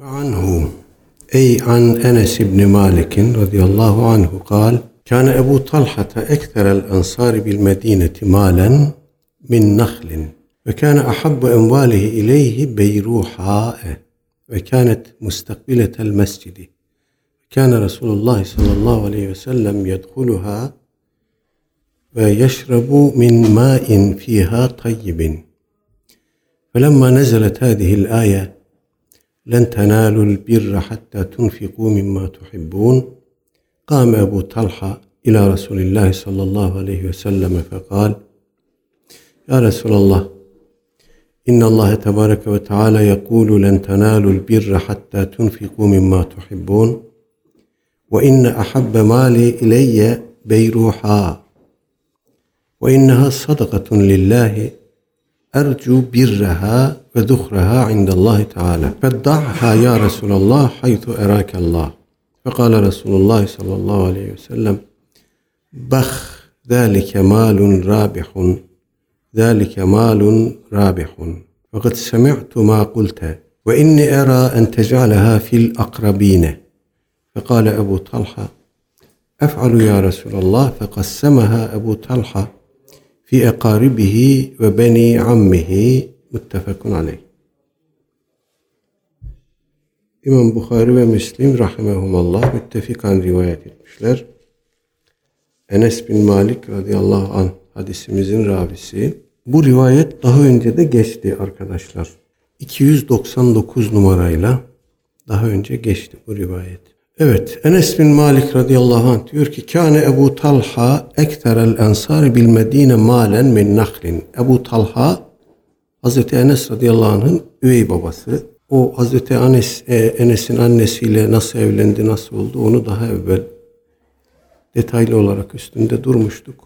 عنه أي عن أنس بن مالك رضي الله عنه قال كان أبو طلحة أكثر الأنصار بالمدينة مالا من نخل وكان أحب أمواله إليه بيروحاء وكانت مستقبلة المسجد. كان رسول الله صلى الله عليه وسلم يدخلها ويشرب من ماء فيها طيب. فلما نزلت هذه الآية لن تنالوا البر حتى تنفقوا مما تحبون. قام أبو طلحة إلى رسول الله صلى الله عليه وسلم فقال يا رسول الله إن الله تبارك وتعالى يقول لن تنالوا البر حتى تنفقوا مما تحبون وإن أحب مالي إلي بيروحا وإنها صدقة لله أرجو برها وذخرها عند الله تعالى. فادعها يا رسول الله حيث أراك الله. فقال رسول الله صلى الله عليه وسلم بخ ذلك مال رابح ذلك مال رابح. وقد سمعت ما قلت وإني أرى أن تجعلها في الأقربين. فقال أبو طلحة أفعل يا رسول الله. فقسمها أبو طلحة fi ekaribihi ve beni ammihi muttefakun aleyh. İmam Bukhari ve Müslim rahimehumallah müttefikan rivayet etmişler. Enes bin Malik radıyallahu an hadisimizin ravisi. Bu rivayet daha önce de geçti arkadaşlar. 299 numarayla daha önce geçti bu rivayet. Evet, Enes bin Malik radıyallahu anh diyor ki Kâne Ebu Talha ekterel ensari bil Medine malen min nahlin. Ebu Talha Hazreti Enes radıyallahu anh'ın üvey babası. O Hazreti Enes, e, Enes'in annesiyle nasıl evlendi, nasıl oldu onu daha evvel detaylı olarak üstünde durmuştuk.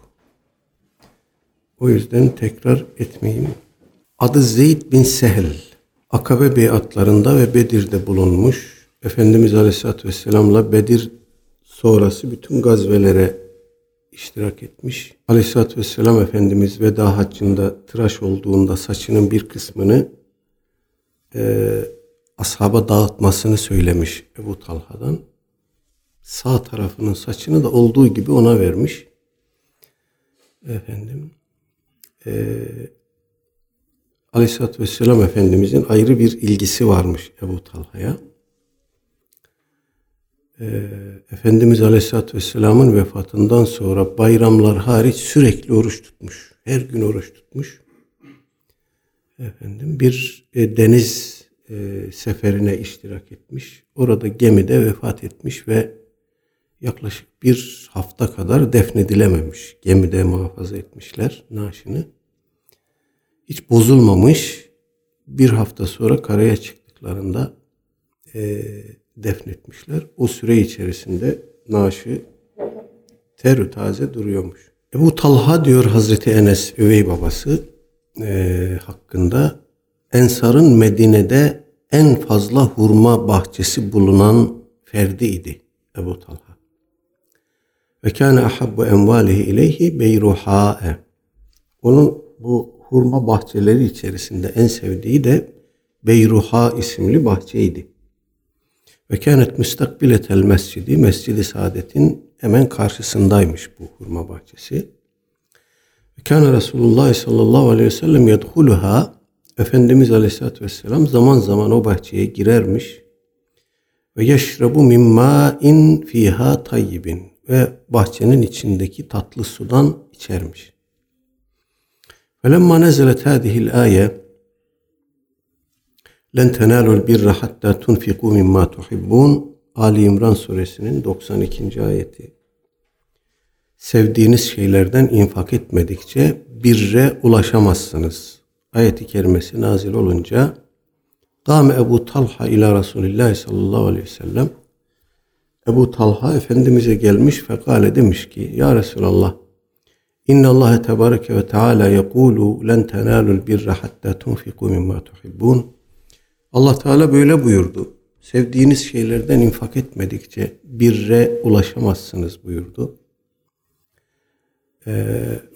O yüzden tekrar etmeyeyim. Adı Zeyd bin Sehel. Akabe beyatlarında ve Bedir'de bulunmuş. Efendimiz Aleyhisselatü Vesselam'la Bedir sonrası bütün gazvelere iştirak etmiş. Aleyhisselatü Vesselam Efendimiz veda haccında tıraş olduğunda saçının bir kısmını e, ashaba dağıtmasını söylemiş Ebu Talha'dan. Sağ tarafının saçını da olduğu gibi ona vermiş. Efendim e, Aleyhisselatü Vesselam Efendimizin ayrı bir ilgisi varmış Ebu Talha'ya. Ee, Efendimiz Aleyhisselatü Vesselam'ın vefatından sonra bayramlar hariç sürekli oruç tutmuş. Her gün oruç tutmuş. Efendim bir e, deniz e, seferine iştirak etmiş. Orada gemide vefat etmiş ve yaklaşık bir hafta kadar defnedilememiş. Gemide muhafaza etmişler naaşını. Hiç bozulmamış. Bir hafta sonra karaya çıktıklarında e, defnetmişler. O süre içerisinde naaşı terü taze duruyormuş. Ebu Talha diyor Hazreti Enes üvey babası e, hakkında Ensar'ın Medine'de en fazla hurma bahçesi bulunan ferdi idi Ebu Talha. Ve kâne ahabbu envalihi ileyhi beyruhâe. Onun bu hurma bahçeleri içerisinde en sevdiği de Beyruha isimli bahçeydi. Ve kânet müstakbiletel mescidi, Mescid-i Saadet'in hemen karşısındaymış bu hurma bahçesi. Kâne Resulullah sallallahu aleyhi ve sellem yedhuluha, Efendimiz aleyhissalatü vesselam zaman zaman o bahçeye girermiş. Ve yeşrebu min mâin fîhâ tayyibin. Ve bahçenin içindeki tatlı sudan içermiş. Felemma nezelet hâzihil âye Len tenalul birra hatta tunfiku mimma tuhibbun. Ali İmran suresinin 92. ayeti. Sevdiğiniz şeylerden infak etmedikçe birre ulaşamazsınız. Ayeti kerimesi nazil olunca Kâme Ebu Talha ila Resulillah sallallahu aleyhi ve sellem Ebu Talha Efendimiz'e gelmiş fekale demiş ki Ya Resulallah İnna Allah tebareke ve teala yekulu len tenalul birra hatta tunfiku mimma tuhibbun Allah Teala böyle buyurdu. Sevdiğiniz şeylerden infak etmedikçe birre ulaşamazsınız buyurdu. Ee,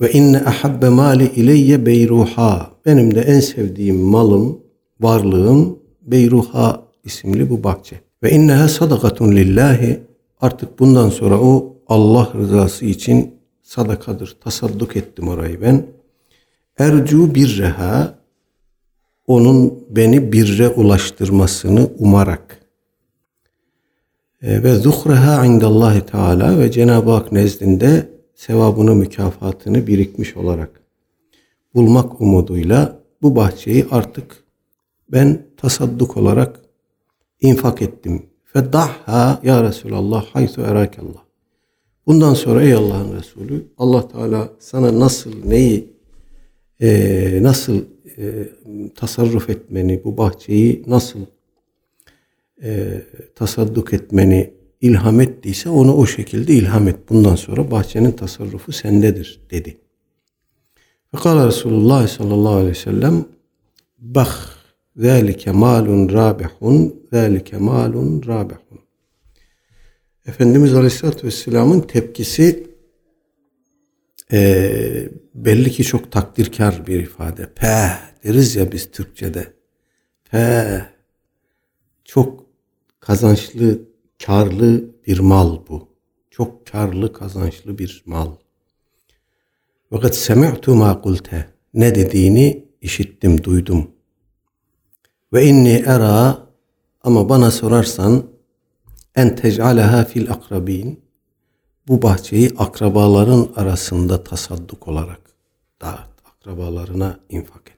ve inne ahabbe mali ileyye beyruha. Benim de en sevdiğim malım, varlığım Beyruha isimli bu bahçe. Ve inneha sadakatun lillahi artık bundan sonra o Allah rızası için sadakadır. Tasadduk ettim orayı ben. Ercu birreha onun beni birre ulaştırmasını umarak e, ve zuhreha indallahi teala ve Cenab-ı Hak nezdinde sevabını mükafatını birikmiş olarak bulmak umuduyla bu bahçeyi artık ben tasadduk olarak infak ettim. Feddahha ya Resulallah haythu erakallah. Bundan sonra ey Allah'ın Resulü Allah Teala sana nasıl neyi e, nasıl e, tasarruf etmeni bu bahçeyi nasıl e, tasadduk etmeni ilham ettiyse onu o şekilde ilham et. Bundan sonra bahçenin tasarrufu sendedir dedi. Fekala Resulullah sallallahu aleyhi ve sellem bak zâlike malun rabihun zâlike malun rabihun Efendimiz Aleyhisselatü Vesselam'ın tepkisi e, belli ki çok takdirkar bir ifade. Peh deriz ya biz Türkçe'de. Peh çok kazançlı, karlı bir mal bu. Çok karlı, kazançlı bir mal. Fakat semi'tu ma kulte. Ne dediğini işittim, duydum. Ve inni era ama bana sorarsan en tec'aleha fil akrabin bu bahçeyi akrabaların arasında tasadduk olarak dağıt. Akrabalarına infak et.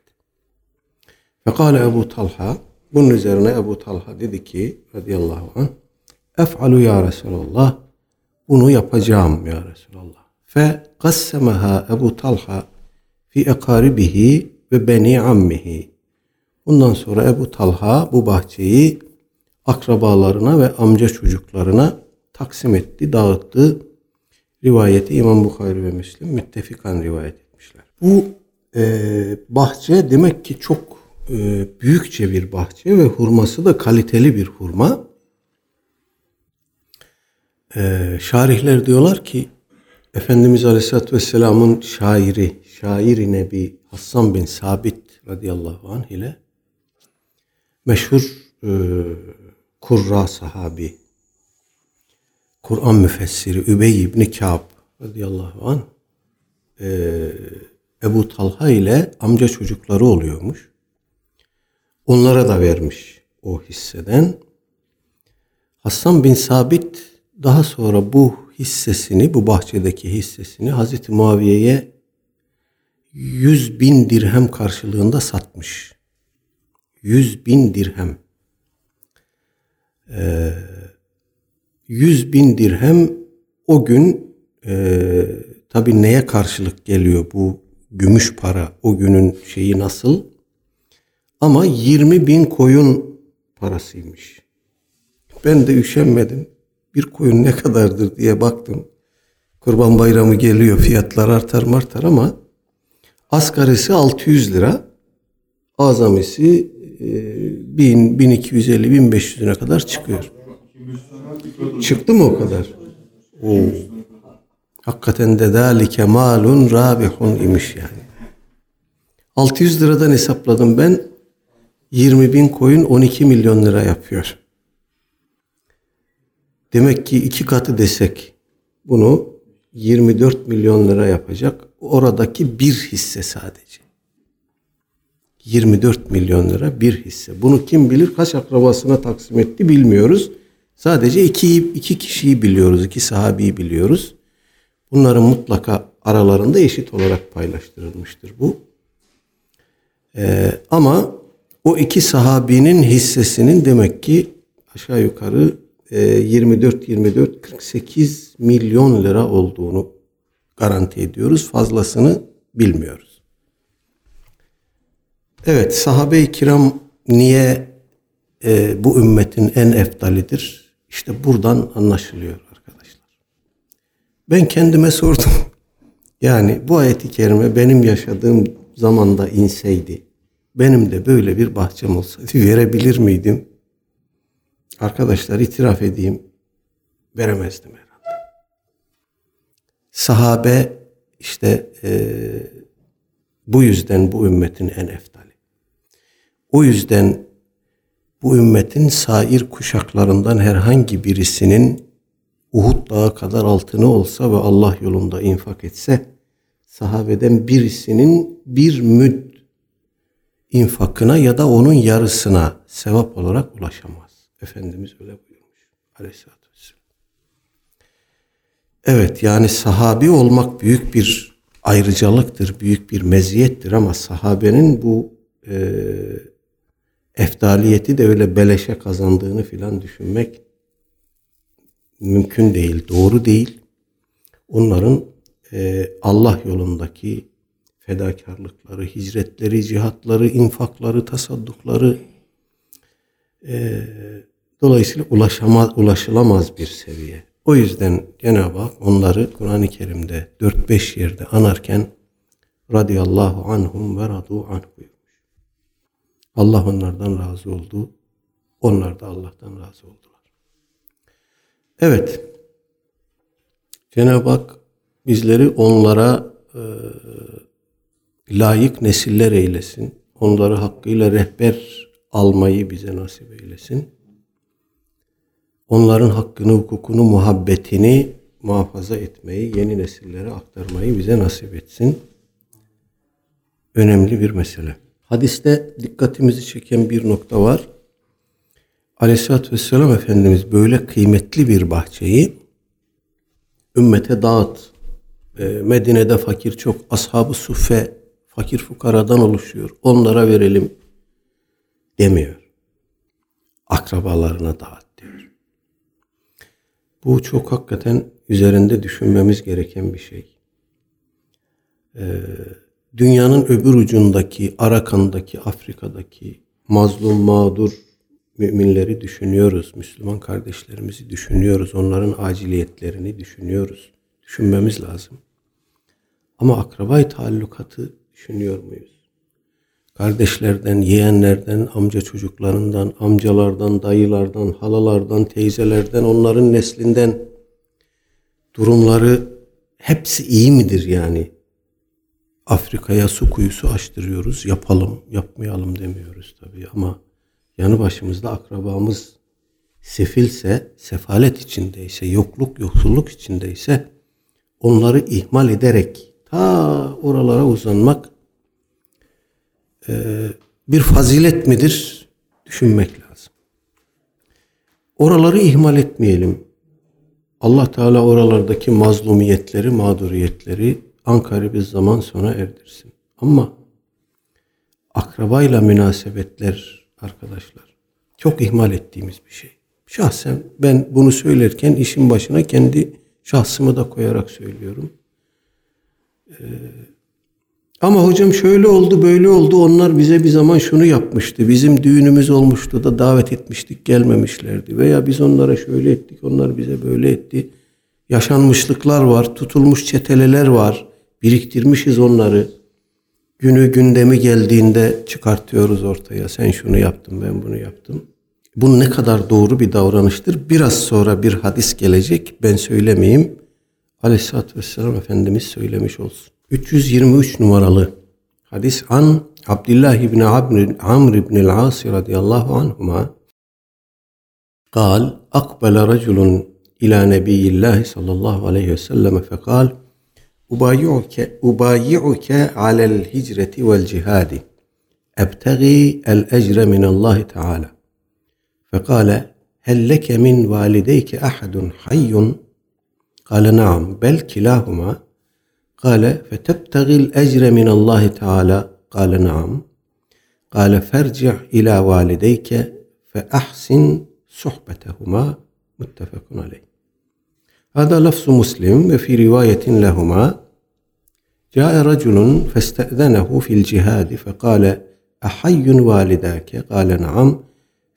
Fekale Ebu Talha bunun üzerine Ebu Talha dedi ki radıyallahu anh ef'alu ya Resulallah bunu yapacağım ya Resulallah. Fe kassemeha Ebu Talha fi ekaribihi ve beni ammihi. Bundan sonra Ebu Talha bu bahçeyi akrabalarına ve amca çocuklarına taksim etti, dağıttı. Rivayeti İmam Bukhari ve Müslim müttefikan rivayet etmişler. Bu e, bahçe demek ki çok e, büyükçe bir bahçe ve hurması da kaliteli bir hurma. E, şarihler diyorlar ki Efendimiz Aleyhisselatü Vesselam'ın şairi, şairi Nebi Hassan bin Sabit radıyallahu anh ile meşhur e, kurra sahabi, Kur'an müfessiri Übey ibn Kâb radıyallahu anh e, Ebu Talha ile amca çocukları oluyormuş. Onlara da vermiş o hisseden. Hassan bin Sabit daha sonra bu hissesini, bu bahçedeki hissesini Hazreti Muaviye'ye 100 bin dirhem karşılığında satmış. 100 bin dirhem. Ee, 100 bin dirhem o gün e, tabi neye karşılık geliyor bu gümüş para o günün şeyi nasıl? Ama 20 bin koyun parasıymış. Ben de üşenmedim. Bir koyun ne kadardır diye baktım. Kurban bayramı geliyor fiyatlar artar martar ama asgarisi 600 lira. Azamisi 1000, 1250, 1500'üne kadar çıkıyor. Çıktı mı o kadar? Oo. Hakikaten de dalike malun rabihun imiş yani. 600 liradan hesapladım ben. 20 bin koyun 12 milyon lira yapıyor. Demek ki iki katı desek bunu 24 milyon lira yapacak. Oradaki bir hisse sadece. 24 milyon lira bir hisse. Bunu kim bilir kaç akrabasına taksim etti bilmiyoruz. Sadece iki, iki kişiyi biliyoruz, iki sahabeyi biliyoruz. Bunların mutlaka aralarında eşit olarak paylaştırılmıştır bu. Ee, ama o iki sahabinin hissesinin demek ki aşağı yukarı 24 24 48 milyon lira olduğunu garanti ediyoruz. Fazlasını bilmiyoruz. Evet sahabe-i kiram niye e, bu ümmetin en eftalidir? İşte buradan anlaşılıyor. Ben kendime sordum. Yani bu ayeti kerime benim yaşadığım zamanda inseydi benim de böyle bir bahçem olsaydı verebilir miydim? Arkadaşlar itiraf edeyim veremezdim herhalde. Sahabe işte e, bu yüzden bu ümmetin en eftali. O yüzden bu ümmetin sair kuşaklarından herhangi birisinin Uhud dağı kadar altını olsa ve Allah yolunda infak etse sahabeden birisinin bir müd infakına ya da onun yarısına sevap olarak ulaşamaz. Efendimiz öyle buyurmuş. Aleyhisselatü vesselam. Evet yani sahabi olmak büyük bir ayrıcalıktır, büyük bir meziyettir ama sahabenin bu e, eftaliyeti de öyle beleşe kazandığını filan düşünmek mümkün değil, doğru değil. Onların e, Allah yolundaki fedakarlıkları, hicretleri, cihatları, infakları, tasaddukları e, dolayısıyla ulaşamaz, ulaşılamaz bir seviye. O yüzden Cenab-ı Hak onları Kur'an-ı Kerim'de 4-5 yerde anarken radıyallahu anhum ve radu anh buyurmuş. Allah onlardan razı oldu. Onlar da Allah'tan razı oldular. Evet. Cenab-ı Hak bizleri onlara e, layık nesiller eylesin. Onları hakkıyla rehber almayı bize nasip eylesin. Onların hakkını, hukukunu, muhabbetini muhafaza etmeyi, yeni nesillere aktarmayı bize nasip etsin. Önemli bir mesele. Hadiste dikkatimizi çeken bir nokta var. Aleyhisselatü Vesselam Efendimiz böyle kıymetli bir bahçeyi ümmete dağıt. Ee, Medine'de fakir çok. Ashab-ı Suffe fakir fukaradan oluşuyor. Onlara verelim demiyor. Akrabalarına dağıt diyor. Bu çok hakikaten üzerinde düşünmemiz gereken bir şey. Ee, dünyanın öbür ucundaki, Arakan'daki, Afrika'daki mazlum, mağdur müminleri düşünüyoruz. Müslüman kardeşlerimizi düşünüyoruz. Onların aciliyetlerini düşünüyoruz. Düşünmemiz lazım. Ama akrabayı taallukatı düşünüyor muyuz? Kardeşlerden, yeğenlerden, amca çocuklarından, amcalardan, dayılardan, halalardan, teyzelerden, onların neslinden durumları hepsi iyi midir yani? Afrika'ya su kuyusu açtırıyoruz. Yapalım, yapmayalım demiyoruz tabii ama yanı başımızda akrabamız sefilse, sefalet içindeyse, yokluk, yoksulluk içindeyse onları ihmal ederek ta oralara uzanmak e, bir fazilet midir? Düşünmek lazım. Oraları ihmal etmeyelim. Allah Teala oralardaki mazlumiyetleri, mağduriyetleri Ankara bir zaman sonra erdirsin. Ama akrabayla münasebetler arkadaşlar çok ihmal ettiğimiz bir şey. Şahsen ben bunu söylerken işin başına kendi şahsımı da koyarak söylüyorum. Ee, ama hocam şöyle oldu böyle oldu onlar bize bir zaman şunu yapmıştı. Bizim düğünümüz olmuştu da davet etmiştik gelmemişlerdi. Veya biz onlara şöyle ettik onlar bize böyle etti. Yaşanmışlıklar var tutulmuş çeteleler var. Biriktirmişiz onları Günü gündemi geldiğinde çıkartıyoruz ortaya. Sen şunu yaptın ben bunu yaptım. Bu ne kadar doğru bir davranıştır. Biraz sonra bir hadis gelecek. Ben söylemeyeyim. Aleyhisselatü Vesselam Efendimiz söylemiş olsun. 323 numaralı hadis an Abdullah ibn Amr, Amr ibn el-As radıyallahu anhuma قال أقبل رجل إلى نبي الله صلى الله عليه وسلم فقال أبايعك, أبايعك على الهجرة والجهاد. أبتغي الأجر من الله تعالى. فقال هل لك من والديك أحد حي؟ قال نعم بل كلاهما. قال فتبتغي الأجر من الله تعالى؟ قال نعم. قال فارجع إلى والديك فأحسن صحبتهما. متفق عليه. هذا لفظ مسلم وفي رواية لهما جاء رجل فاستأذنه في الجهاد فقال أحي والداك قال نعم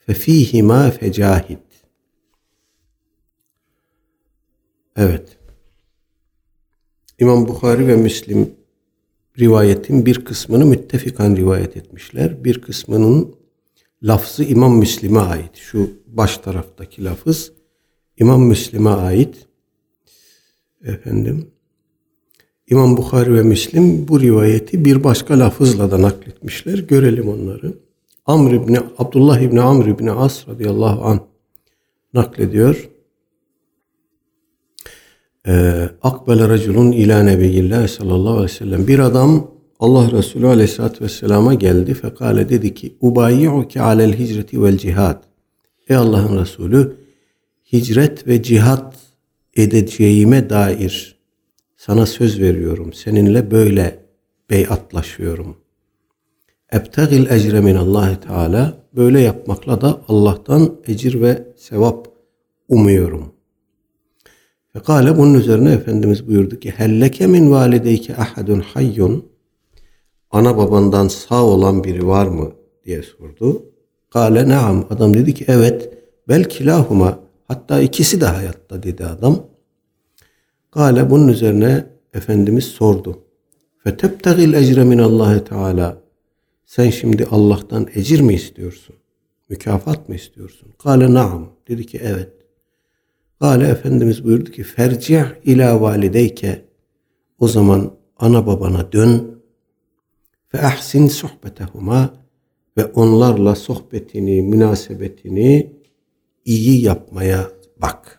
ففيهما فجاهد Evet. İmam Bukhari ve Müslim rivayetin bir kısmını müttefikan rivayet etmişler. Bir kısmının lafzı İmam Müslim'e ait. Şu baş taraftaki lafız İmam Müslim'e ait. Efendim İmam Bukhari ve Müslim bu rivayeti bir başka lafızla da nakletmişler. Görelim onları. Amr ibn Abdullah ibn Amr ibn As radıyallahu an naklediyor. Ee, Akbele raculun ila nebiyillah sallallahu aleyhi ve sellem. Bir adam Allah Resulü aleyhissalatü vesselama geldi. Fekale dedi ki Ubayyi'uke alel hicreti vel cihad. Ey Allah'ın Resulü hicret ve cihat edeceğime dair sana söz veriyorum. Seninle böyle beyatlaşıyorum. Ebtegil ecre min Allah Teala böyle yapmakla da Allah'tan ecir ve sevap umuyorum. Fekale bunun üzerine Efendimiz buyurdu ki helleke min valideyke ahadun hayyun ana babandan sağ olan biri var mı diye sordu. Kale naam adam dedi ki evet bel kilahuma hatta ikisi de hayatta dedi adam. Kale bunun üzerine Efendimiz sordu. Fetebtegil ecre min Allah Teala sen şimdi Allah'tan ecir mi istiyorsun? Mükafat mı istiyorsun? Kale naam. Dedi ki evet. Kale Efendimiz buyurdu ki ferci' ila valideyke o zaman ana babana dön ve ahsin sohbetehuma ve onlarla sohbetini, münasebetini iyi yapmaya bak.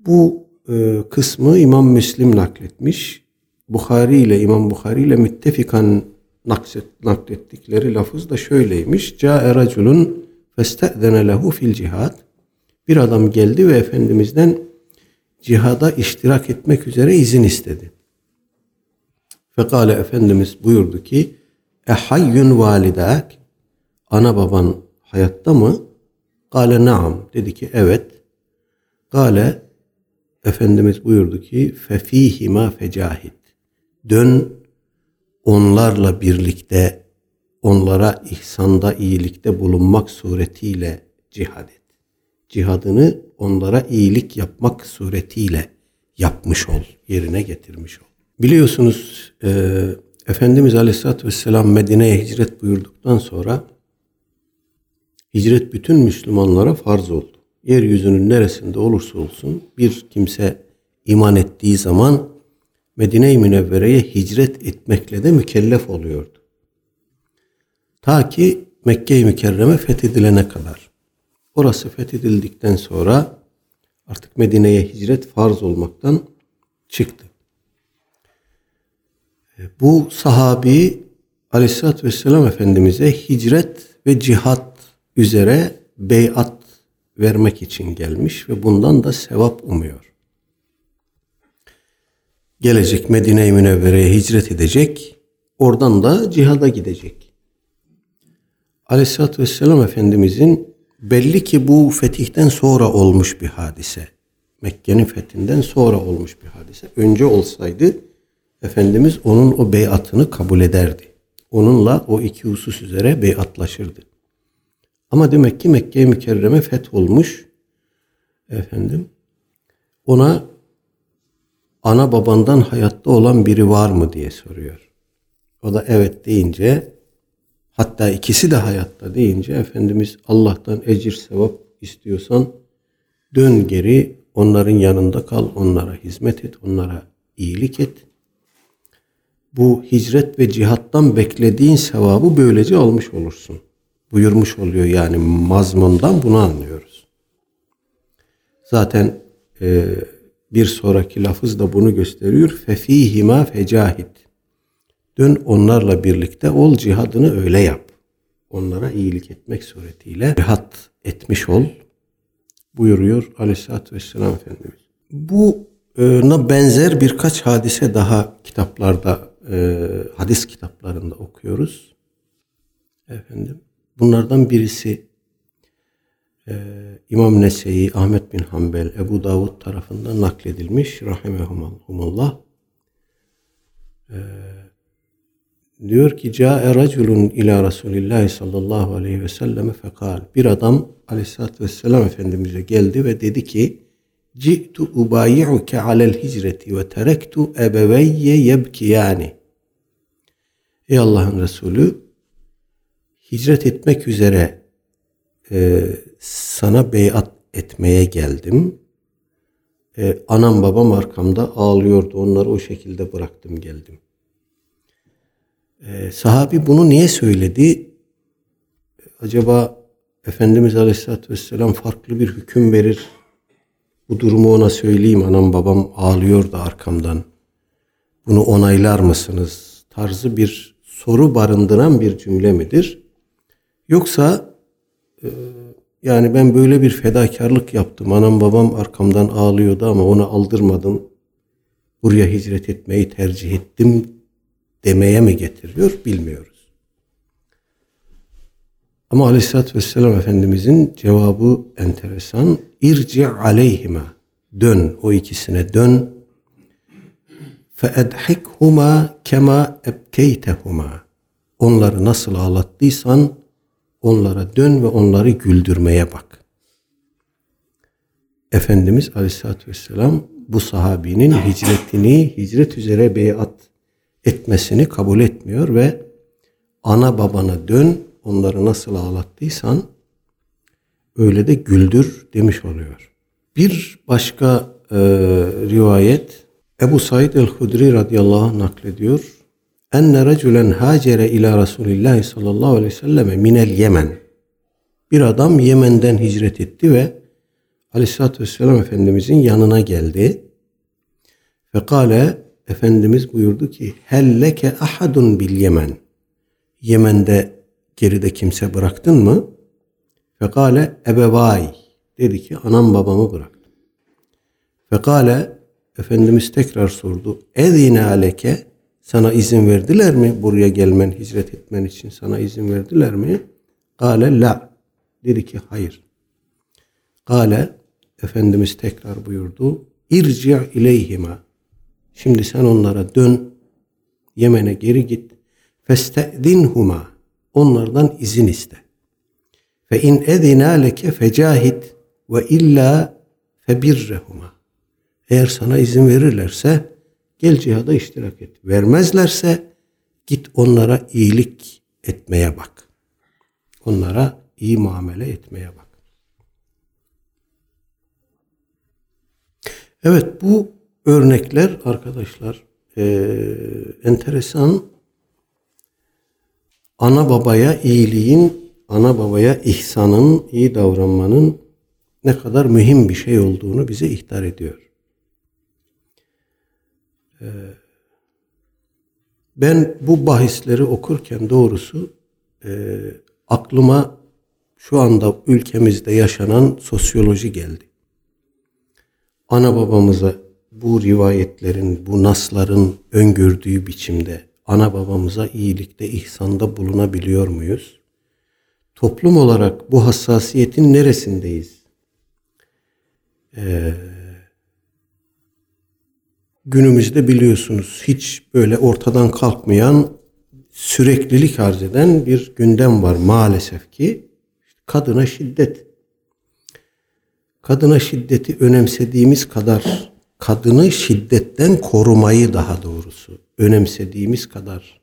Bu e, kısmı İmam Müslim nakletmiş. Bukhari ile İmam Bukhari ile müttefikan naklettikleri lafız da şöyleymiş. Câe raculun feste'zene lehu fil cihad. Bir adam geldi ve Efendimiz'den cihada iştirak etmek üzere izin istedi. Fekale Efendimiz buyurdu ki Ehayyun validak Ana baban hayatta mı? Kale naam. Dedi ki evet. Kale Efendimiz buyurdu ki fefihima fecahid. Dön onlarla birlikte onlara ihsanda, iyilikte bulunmak suretiyle cihad et. Cihadını onlara iyilik yapmak suretiyle yapmış ol, yerine getirmiş ol. Biliyorsunuz e, Efendimiz Aleyhisselatü Vesselam Medine'ye hicret buyurduktan sonra hicret bütün Müslümanlara farz oldu. Yeryüzünün neresinde olursa olsun bir kimse iman ettiği zaman Medine-i Münevvere'ye hicret etmekle de mükellef oluyordu. Ta ki Mekke-i Mükerreme fethedilene kadar. Orası fethedildikten sonra artık Medine'ye hicret farz olmaktan çıktı. Bu sahabi Aleyhisselatü Vesselam Efendimiz'e hicret ve cihat üzere beyat vermek için gelmiş ve bundan da sevap umuyor gelecek Medine-i Münevvere'ye hicret edecek. Oradan da cihada gidecek. Aleyhisselatü Vesselam Efendimizin belli ki bu fetihten sonra olmuş bir hadise. Mekke'nin fethinden sonra olmuş bir hadise. Önce olsaydı Efendimiz onun o beyatını kabul ederdi. Onunla o iki husus üzere beyatlaşırdı. Ama demek ki Mekke-i Mükerreme feth olmuş. Efendim ona ana babandan hayatta olan biri var mı diye soruyor. O da evet deyince hatta ikisi de hayatta deyince Efendimiz Allah'tan ecir sevap istiyorsan dön geri onların yanında kal, onlara hizmet et, onlara iyilik et. Bu hicret ve cihattan beklediğin sevabı böylece almış olursun. Buyurmuş oluyor yani mazmundan bunu anlıyoruz. Zaten e, bir sonraki lafız da bunu gösteriyor. Fefihima fecahid. Dön onlarla birlikte ol cihadını öyle yap. Onlara iyilik etmek suretiyle cihat etmiş ol buyuruyor Aleyhisselatü Vesselam Efendimiz. Bu na benzer birkaç hadise daha kitaplarda, e, hadis kitaplarında okuyoruz. Efendim. Bunlardan birisi e, İmam Nese'yi, Ahmet bin Hanbel, Ebu Davud tarafından nakledilmiş. Rahimehumullah. Ee, diyor ki Câe raculun ila Resulillahi sallallahu aleyhi ve selleme fekal. Bir adam aleyhissalatü vesselam Efendimiz'e geldi ve dedi ki Ci'tu ubayi'uke alel hicreti ve terektu ebeveyye yebkiyani. Ey Allah'ın Resulü hicret etmek üzere e, sana beyat etmeye geldim. Ee, anam babam arkamda ağlıyordu. Onları o şekilde bıraktım geldim. Ee, sahabi bunu niye söyledi? acaba Efendimiz Aleyhisselatü Vesselam farklı bir hüküm verir. Bu durumu ona söyleyeyim. Anam babam ağlıyor da arkamdan. Bunu onaylar mısınız? Tarzı bir soru barındıran bir cümle midir? Yoksa e, yani ben böyle bir fedakarlık yaptım. Anam babam arkamdan ağlıyordu ama onu aldırmadım. Buraya hicret etmeyi tercih ettim demeye mi getiriyor bilmiyoruz. Ama Aleyhisselatü Vesselam Efendimizin cevabı enteresan. İrci aleyhime. Dön o ikisine dön. Feedhikhuma kema ebkeytehuma. Onları nasıl ağlattıysan onlara dön ve onları güldürmeye bak. Efendimiz Aleyhisselatü Vesselam bu sahabinin hicretini, hicret üzere beyat etmesini kabul etmiyor ve ana babana dön, onları nasıl ağlattıysan öyle de güldür demiş oluyor. Bir başka e, rivayet Ebu Said el-Hudri radıyallahu anh naklediyor. Enne racülen hacere ila Resulillahi sallallahu aleyhi ve selleme minel Yemen. Bir adam Yemen'den hicret etti ve Aleyhisselatü Vesselam Efendimizin yanına geldi. Fekale Efendimiz buyurdu ki helleke ahadun bil Yemen. Yemen'de geride kimse bıraktın mı? Fekale ebevay. Dedi ki anam babamı bıraktım. Fekale Efendimiz tekrar sordu. Ezine aleke sana izin verdiler mi buraya gelmen, hicret etmen için sana izin verdiler mi? Kale la. Dedi ki hayır. Kale Efendimiz tekrar buyurdu. İrci ileyhima. Şimdi sen onlara dön. Yemen'e geri git. Festedinhuma. Onlardan izin iste. Fe in edina leke fecahit ve illa febirrehuma. Eğer sana izin verirlerse gel cihada iştirak et. Vermezlerse git onlara iyilik etmeye bak. Onlara iyi muamele etmeye bak. Evet bu örnekler arkadaşlar e, enteresan ana babaya iyiliğin, ana babaya ihsanın, iyi davranmanın ne kadar mühim bir şey olduğunu bize ihtar ediyor. Ee, ben bu bahisleri okurken doğrusu e, aklıma şu anda ülkemizde yaşanan sosyoloji geldi. Ana babamıza bu rivayetlerin, bu nasların öngördüğü biçimde ana babamıza iyilikte, ihsanda bulunabiliyor muyuz? Toplum olarak bu hassasiyetin neresindeyiz? Ee, günümüzde biliyorsunuz hiç böyle ortadan kalkmayan süreklilik arz eden bir gündem var maalesef ki kadına şiddet. Kadına şiddeti önemsediğimiz kadar kadını şiddetten korumayı daha doğrusu önemsediğimiz kadar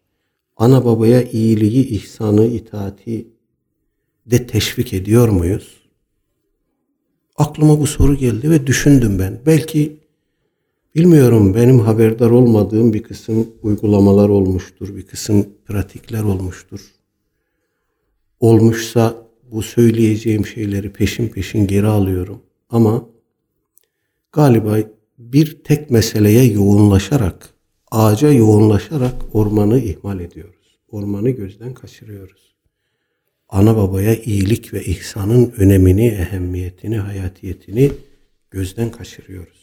ana babaya iyiliği, ihsanı, itaati de teşvik ediyor muyuz? Aklıma bu soru geldi ve düşündüm ben. Belki bilmiyorum benim haberdar olmadığım bir kısım uygulamalar olmuştur, bir kısım pratikler olmuştur. Olmuşsa bu söyleyeceğim şeyleri peşin peşin geri alıyorum. Ama galiba bir tek meseleye yoğunlaşarak, ağaca yoğunlaşarak ormanı ihmal ediyoruz. Ormanı gözden kaçırıyoruz. Ana babaya iyilik ve ihsanın önemini, ehemmiyetini, hayatiyetini gözden kaçırıyoruz.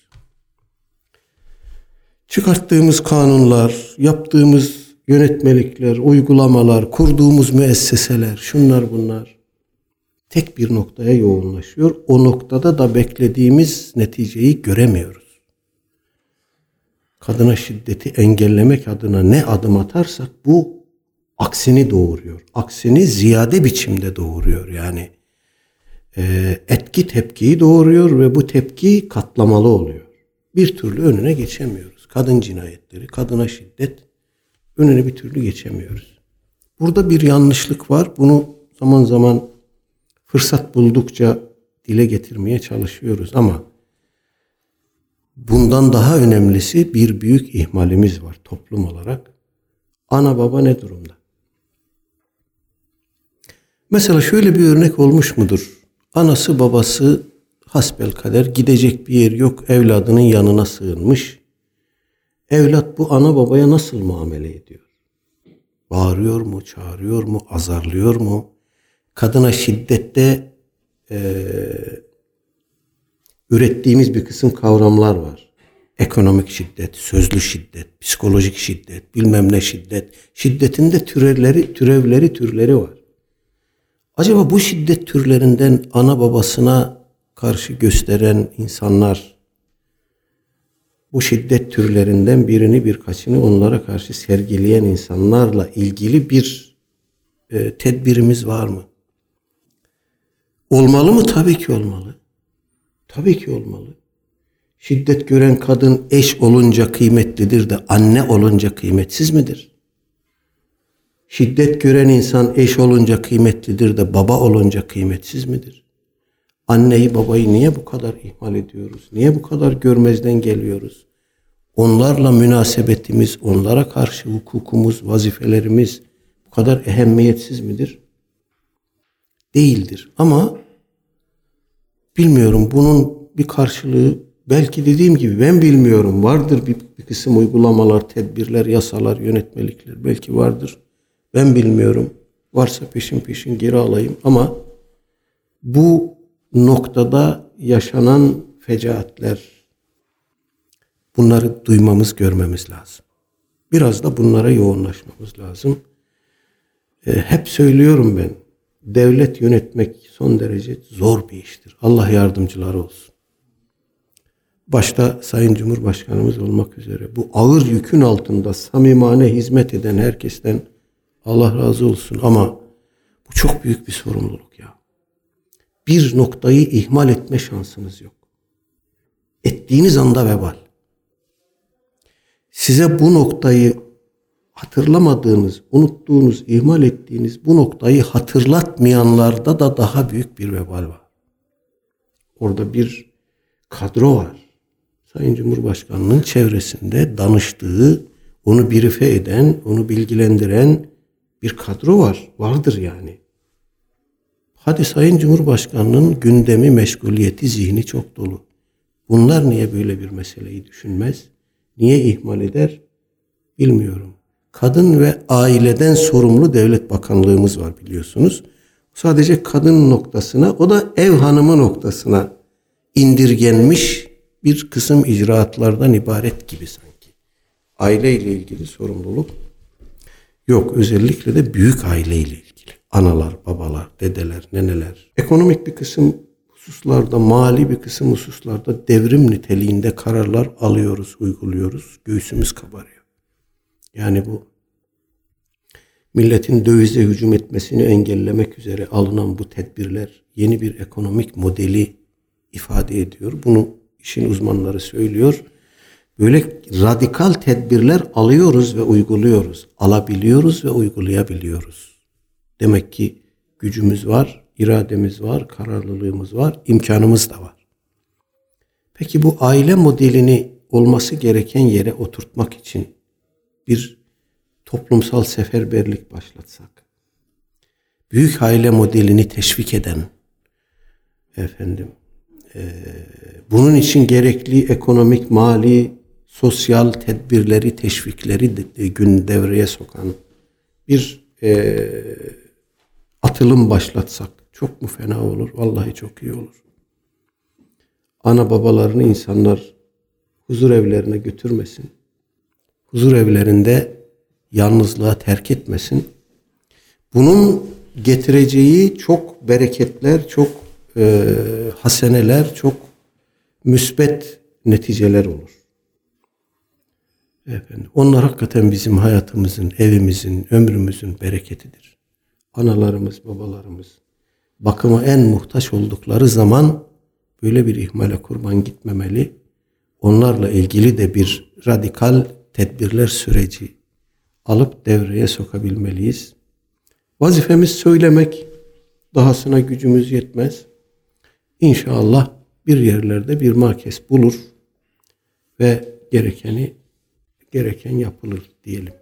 Çıkarttığımız kanunlar, yaptığımız yönetmelikler, uygulamalar, kurduğumuz müesseseler, şunlar bunlar tek bir noktaya yoğunlaşıyor. O noktada da beklediğimiz neticeyi göremiyoruz. Kadına şiddeti engellemek adına ne adım atarsak bu aksini doğuruyor. Aksini ziyade biçimde doğuruyor. Yani e, etki tepkiyi doğuruyor ve bu tepki katlamalı oluyor. Bir türlü önüne geçemiyoruz. Kadın cinayetleri, kadına şiddet önüne bir türlü geçemiyoruz. Burada bir yanlışlık var. Bunu zaman zaman fırsat buldukça dile getirmeye çalışıyoruz ama bundan daha önemlisi bir büyük ihmalimiz var toplum olarak. Ana baba ne durumda? Mesela şöyle bir örnek olmuş mudur? Anası babası hasbel kader gidecek bir yer yok evladının yanına sığınmış. Evlat bu ana babaya nasıl muamele ediyor? Bağırıyor mu, çağırıyor mu, azarlıyor mu? Kadına şiddette e, ürettiğimiz bir kısım kavramlar var. Ekonomik şiddet, sözlü şiddet, psikolojik şiddet, bilmem ne şiddet. Şiddetin de türevleri, türevleri, türleri var. Acaba bu şiddet türlerinden ana babasına karşı gösteren insanlar bu şiddet türlerinden birini birkaçını onlara karşı sergileyen insanlarla ilgili bir e, tedbirimiz var mı? Olmalı mı? Tabii ki olmalı. Tabii ki olmalı. Şiddet gören kadın eş olunca kıymetlidir de anne olunca kıymetsiz midir? Şiddet gören insan eş olunca kıymetlidir de baba olunca kıymetsiz midir? Anneyi babayı niye bu kadar ihmal ediyoruz? Niye bu kadar görmezden geliyoruz? Onlarla münasebetimiz, onlara karşı hukukumuz, vazifelerimiz bu kadar ehemmiyetsiz midir? Değildir. Ama bilmiyorum bunun bir karşılığı belki dediğim gibi ben bilmiyorum. Vardır bir, bir kısım uygulamalar, tedbirler, yasalar, yönetmelikler belki vardır. Ben bilmiyorum. Varsa peşin peşin geri alayım ama bu noktada yaşanan fecaatler bunları duymamız, görmemiz lazım. Biraz da bunlara yoğunlaşmamız lazım. E, hep söylüyorum ben. Devlet yönetmek son derece zor bir iştir. Allah yardımcıları olsun. Başta Sayın Cumhurbaşkanımız olmak üzere bu ağır yükün altında samimane hizmet eden herkesten Allah razı olsun ama bu çok büyük bir sorumluluk ya. Bir noktayı ihmal etme şansınız yok. Ettiğiniz anda vebal. Size bu noktayı hatırlamadığınız, unuttuğunuz, ihmal ettiğiniz bu noktayı hatırlatmayanlarda da daha büyük bir vebal var. Orada bir kadro var. Sayın Cumhurbaşkanı'nın çevresinde danıştığı, onu birife eden, onu bilgilendiren bir kadro var. Vardır yani. Hadi Sayın Cumhurbaşkanı'nın gündemi, meşguliyeti, zihni çok dolu. Bunlar niye böyle bir meseleyi düşünmez? Niye ihmal eder? Bilmiyorum. Kadın ve aileden sorumlu devlet bakanlığımız var biliyorsunuz. Sadece kadın noktasına, o da ev hanımı noktasına indirgenmiş bir kısım icraatlardan ibaret gibi sanki. Aile ile ilgili sorumluluk yok. Özellikle de büyük aile ile ilgili. Analar, babalar, dedeler, neneler. Ekonomik bir kısım hususlarda, mali bir kısım hususlarda devrim niteliğinde kararlar alıyoruz, uyguluyoruz. Göğsümüz kabarıyor. Yani bu milletin dövize hücum etmesini engellemek üzere alınan bu tedbirler yeni bir ekonomik modeli ifade ediyor. Bunu işin uzmanları söylüyor. Böyle radikal tedbirler alıyoruz ve uyguluyoruz. Alabiliyoruz ve uygulayabiliyoruz. Demek ki gücümüz var, irademiz var, kararlılığımız var, imkanımız da var. Peki bu aile modelini olması gereken yere oturtmak için bir toplumsal seferberlik başlatsak, büyük aile modelini teşvik eden, efendim, e, bunun için gerekli ekonomik, mali, sosyal tedbirleri, teşvikleri de, de gün devreye sokan bir e, atılım başlatsak çok mu fena olur? Vallahi çok iyi olur. Ana babalarını insanlar huzur evlerine götürmesin. Huzur evlerinde yalnızlığa terk etmesin. Bunun getireceği çok bereketler, çok e, haseneler, çok müsbet neticeler olur. Efendim, onlar hakikaten bizim hayatımızın, evimizin, ömrümüzün bereketidir. Analarımız, babalarımız bakıma en muhtaç oldukları zaman böyle bir ihmale kurban gitmemeli. Onlarla ilgili de bir radikal tedbirler süreci alıp devreye sokabilmeliyiz. Vazifemiz söylemek, dahasına gücümüz yetmez. İnşallah bir yerlerde bir makes bulur ve gerekeni gereken yapılır diyelim.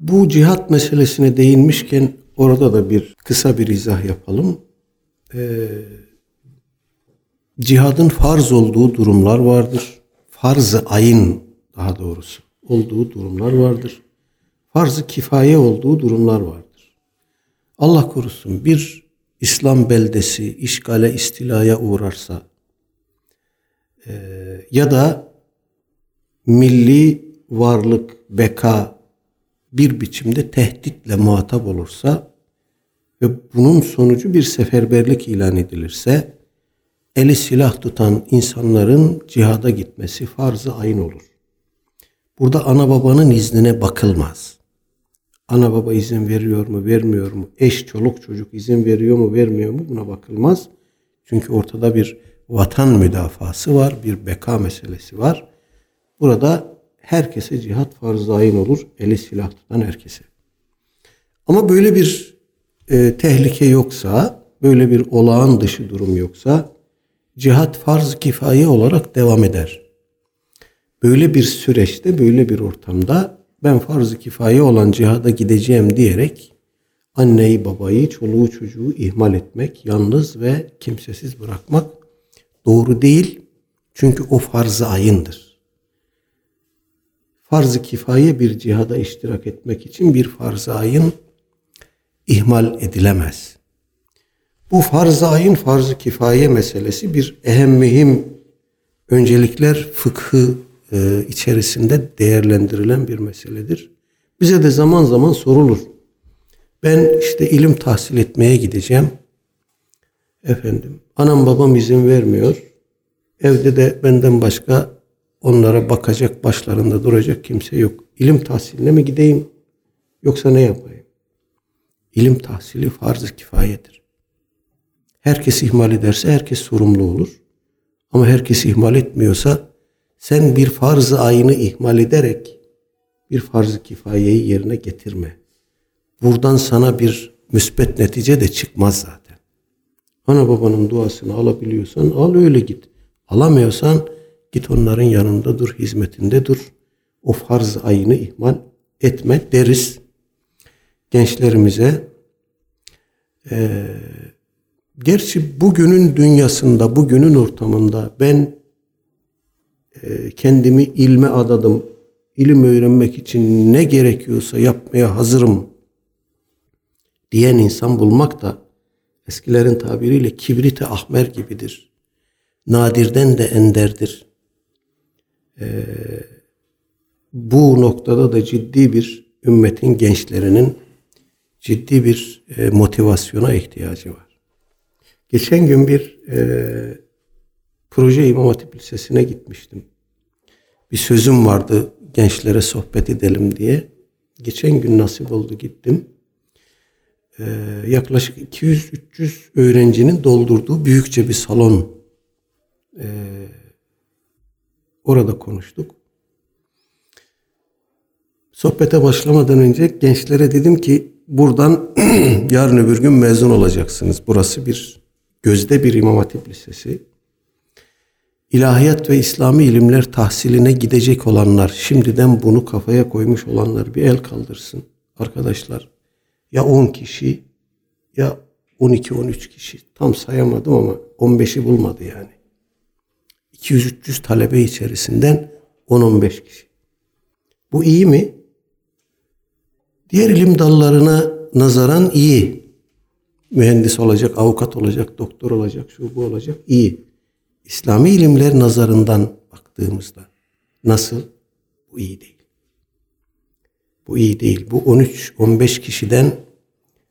Bu cihat meselesine değinmişken orada da bir kısa bir izah yapalım. Ee, cihadın farz olduğu durumlar vardır. Farz-ı ayın daha doğrusu olduğu durumlar vardır. Farz-ı kifaye olduğu durumlar vardır. Allah korusun bir İslam beldesi işgale istilaya uğrarsa e, ya da milli varlık, beka bir biçimde tehditle muhatap olursa ve bunun sonucu bir seferberlik ilan edilirse eli silah tutan insanların cihada gitmesi farz-ı ayın olur. Burada ana babanın iznine bakılmaz. Ana baba izin veriyor mu, vermiyor mu? Eş, çoluk, çocuk izin veriyor mu, vermiyor mu? Buna bakılmaz. Çünkü ortada bir vatan müdafası var, bir beka meselesi var. Burada herkese cihat farz-ı ayın olur, eli silah tutan herkese. Ama böyle bir e, tehlike yoksa, böyle bir olağan dışı durum yoksa, cihat farz kifaye olarak devam eder. Böyle bir süreçte, böyle bir ortamda ben farz-ı kifaye olan cihada gideceğim diyerek anneyi, babayı, çoluğu, çocuğu ihmal etmek, yalnız ve kimsesiz bırakmak doğru değil. Çünkü o farz-ı ayındır. Farz-ı kifaye bir cihada iştirak etmek için bir farz-ı ayın ihmal edilemez. Bu farz-ı ayın farz-ı kifaye meselesi bir ehem mühim öncelikler fıkhı e, içerisinde değerlendirilen bir meseledir. Bize de zaman zaman sorulur. Ben işte ilim tahsil etmeye gideceğim. Efendim, anam babam izin vermiyor. Evde de benden başka onlara bakacak, başlarında duracak kimse yok. İlim tahsiline mi gideyim yoksa ne yapayım? İlim tahsili farz-ı kifayedir. Herkes ihmal ederse herkes sorumlu olur. Ama herkes ihmal etmiyorsa sen bir farz-ı ayını ihmal ederek bir farz-ı kifayeyi yerine getirme. Buradan sana bir müspet netice de çıkmaz zaten. Ana babanın duasını alabiliyorsan al öyle git. Alamıyorsan git onların yanında dur, hizmetinde dur. O farz ayını ihmal etme deriz. Gençlerimize e, gerçi bugünün dünyasında, bugünün ortamında ben e, kendimi ilme adadım. İlim öğrenmek için ne gerekiyorsa yapmaya hazırım diyen insan bulmak da eskilerin tabiriyle kibrite ahmer gibidir. Nadirden de enderdir. Ee, bu noktada da ciddi bir ümmetin gençlerinin ciddi bir e, motivasyona ihtiyacı var. Geçen gün bir e, proje İmam Hatip Lisesi'ne gitmiştim. Bir sözüm vardı gençlere sohbet edelim diye. Geçen gün nasip oldu gittim. Ee, yaklaşık 200-300 öğrencinin doldurduğu büyükçe bir salon. Ee, orada konuştuk. Sohbete başlamadan önce gençlere dedim ki buradan yarın öbür gün mezun olacaksınız. Burası bir gözde bir İmam Hatip Lisesi ilahiyat ve İslami ilimler tahsiline gidecek olanlar, şimdiden bunu kafaya koymuş olanlar bir el kaldırsın. Arkadaşlar ya 10 kişi ya 12-13 kişi tam sayamadım ama 15'i bulmadı yani. 200-300 talebe içerisinden 10-15 kişi. Bu iyi mi? Diğer ilim dallarına nazaran iyi. Mühendis olacak, avukat olacak, doktor olacak, şu bu olacak iyi. İslami ilimler nazarından baktığımızda nasıl? Bu iyi değil. Bu iyi değil. Bu 13-15 kişiden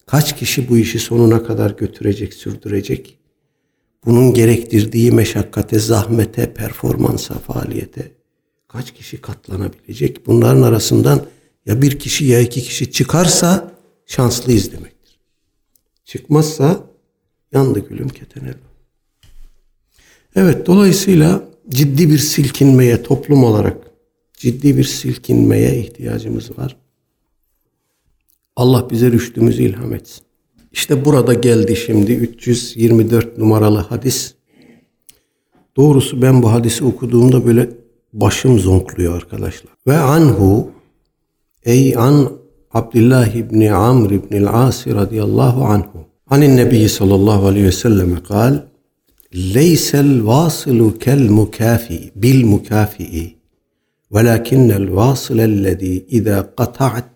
kaç kişi bu işi sonuna kadar götürecek, sürdürecek? Bunun gerektirdiği meşakkate, zahmete, performansa, faaliyete kaç kişi katlanabilecek? Bunların arasından ya bir kişi ya iki kişi çıkarsa şanslıyız demektir. Çıkmazsa yandı gülüm ketenel. Evet dolayısıyla ciddi bir silkinmeye toplum olarak ciddi bir silkinmeye ihtiyacımız var. Allah bize rüştümüzü ilham etsin. İşte burada geldi şimdi 324 numaralı hadis. Doğrusu ben bu hadisi okuduğumda böyle başım zonkluyor arkadaşlar. Ve anhu ey an Abdullah ibn Amr ibn el-As radıyallahu anhu. Anin Nebi sallallahu aleyhi ve sellem kal Leysel vasilu kel mukafi bil mukafi'i velakinnel vasilellezî izâ kata'at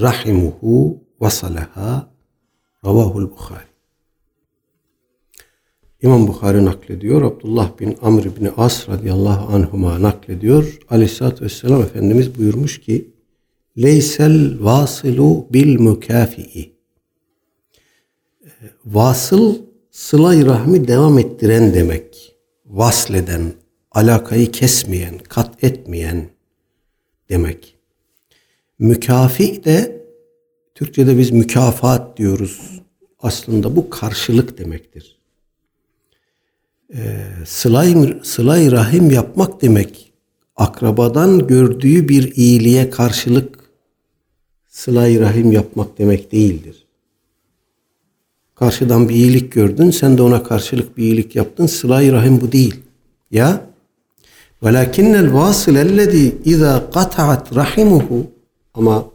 rahimuhu vasalaha Ravahul Bukhari. İmam Bukhari naklediyor. Abdullah bin Amr bin As radıyallahu anhuma naklediyor. Aleyhissalatü vesselam Efendimiz buyurmuş ki Leysel vasilu bil mükafi'i Vasıl sıla rahmi devam ettiren demek. Vasleden, alakayı kesmeyen, kat etmeyen demek. Mükafi de Türkçe'de biz mükafat diyoruz. Aslında bu karşılık demektir. Ee, sılay, sılay rahim yapmak demek akrabadan gördüğü bir iyiliğe karşılık sılay rahim yapmak demek değildir. Karşıdan bir iyilik gördün, sen de ona karşılık bir iyilik yaptın. Sılay rahim bu değil. Ya velakinnel vasil ellezî izâ kata'at rahimuhu ama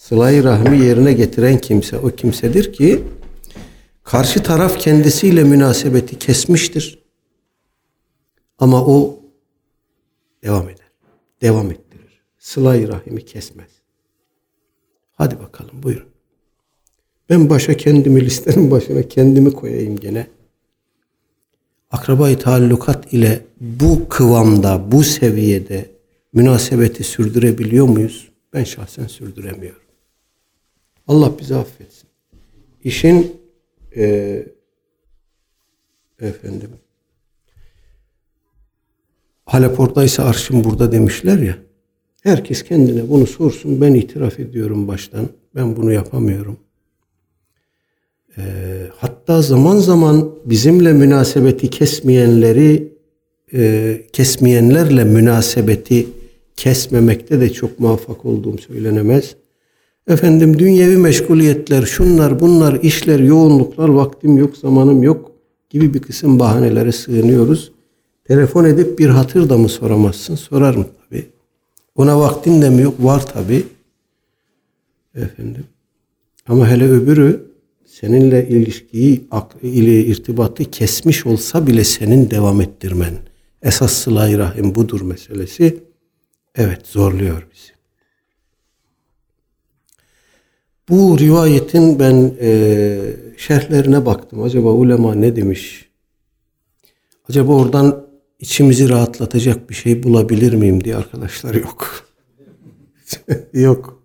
sıla rahmi yerine getiren kimse o kimsedir ki karşı taraf kendisiyle münasebeti kesmiştir. Ama o devam eder. Devam ettirir. sıla rahimi kesmez. Hadi bakalım buyurun. Ben başa kendimi listenin başına kendimi koyayım gene. Akrabayı taallukat ile bu kıvamda, bu seviyede münasebeti sürdürebiliyor muyuz? Ben şahsen sürdüremiyorum. Allah bizi affetsin. İşin e, efendim Halep oradaysa arşım burada demişler ya. Herkes kendine bunu sorsun. Ben itiraf ediyorum baştan. Ben bunu yapamıyorum. E, hatta zaman zaman bizimle münasebeti kesmeyenleri e, kesmeyenlerle münasebeti kesmemekte de çok muvaffak olduğum söylenemez. Efendim dünyevi meşguliyetler, şunlar bunlar, işler, yoğunluklar, vaktim yok, zamanım yok gibi bir kısım bahanelere sığınıyoruz. Telefon edip bir hatır da mı soramazsın? Sorarım tabi. Ona vaktin de mi yok? Var tabi. Efendim. Ama hele öbürü seninle ilişkiyi, ile irtibatı kesmiş olsa bile senin devam ettirmen. Esas sıla rahim budur meselesi. Evet zorluyor bizi. Bu rivayetin ben e, şerhlerine baktım. Acaba ulema ne demiş? Acaba oradan içimizi rahatlatacak bir şey bulabilir miyim diye arkadaşlar yok. yok.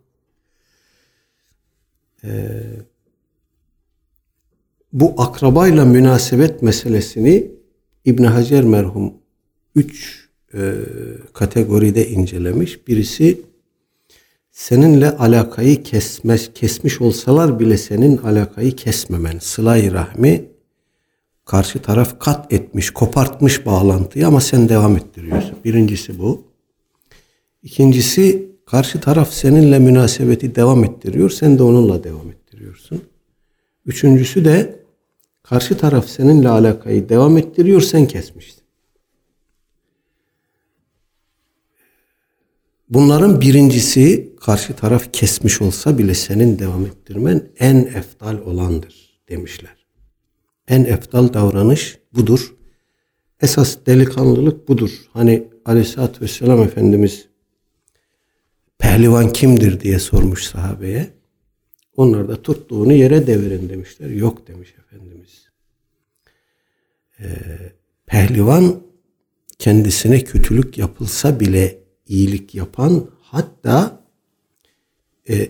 Ee, bu akrabayla münasebet meselesini İbn Hacer merhum üç e, kategoride incelemiş. Birisi seninle alakayı kesmez, kesmiş olsalar bile senin alakayı kesmemen. Sıla-i rahmi karşı taraf kat etmiş, kopartmış bağlantıyı ama sen devam ettiriyorsun. Birincisi bu. İkincisi karşı taraf seninle münasebeti devam ettiriyor, sen de onunla devam ettiriyorsun. Üçüncüsü de karşı taraf seninle alakayı devam ettiriyor, sen kesmişsin. Bunların birincisi karşı taraf kesmiş olsa bile senin devam ettirmen en eftal olandır demişler. En eftal davranış budur. Esas delikanlılık budur. Hani aleyhissalatü vesselam Efendimiz pehlivan kimdir diye sormuş sahabeye. Onlar da tuttuğunu yere devirin demişler. Yok demiş Efendimiz. Ee, pehlivan kendisine kötülük yapılsa bile iyilik yapan hatta e,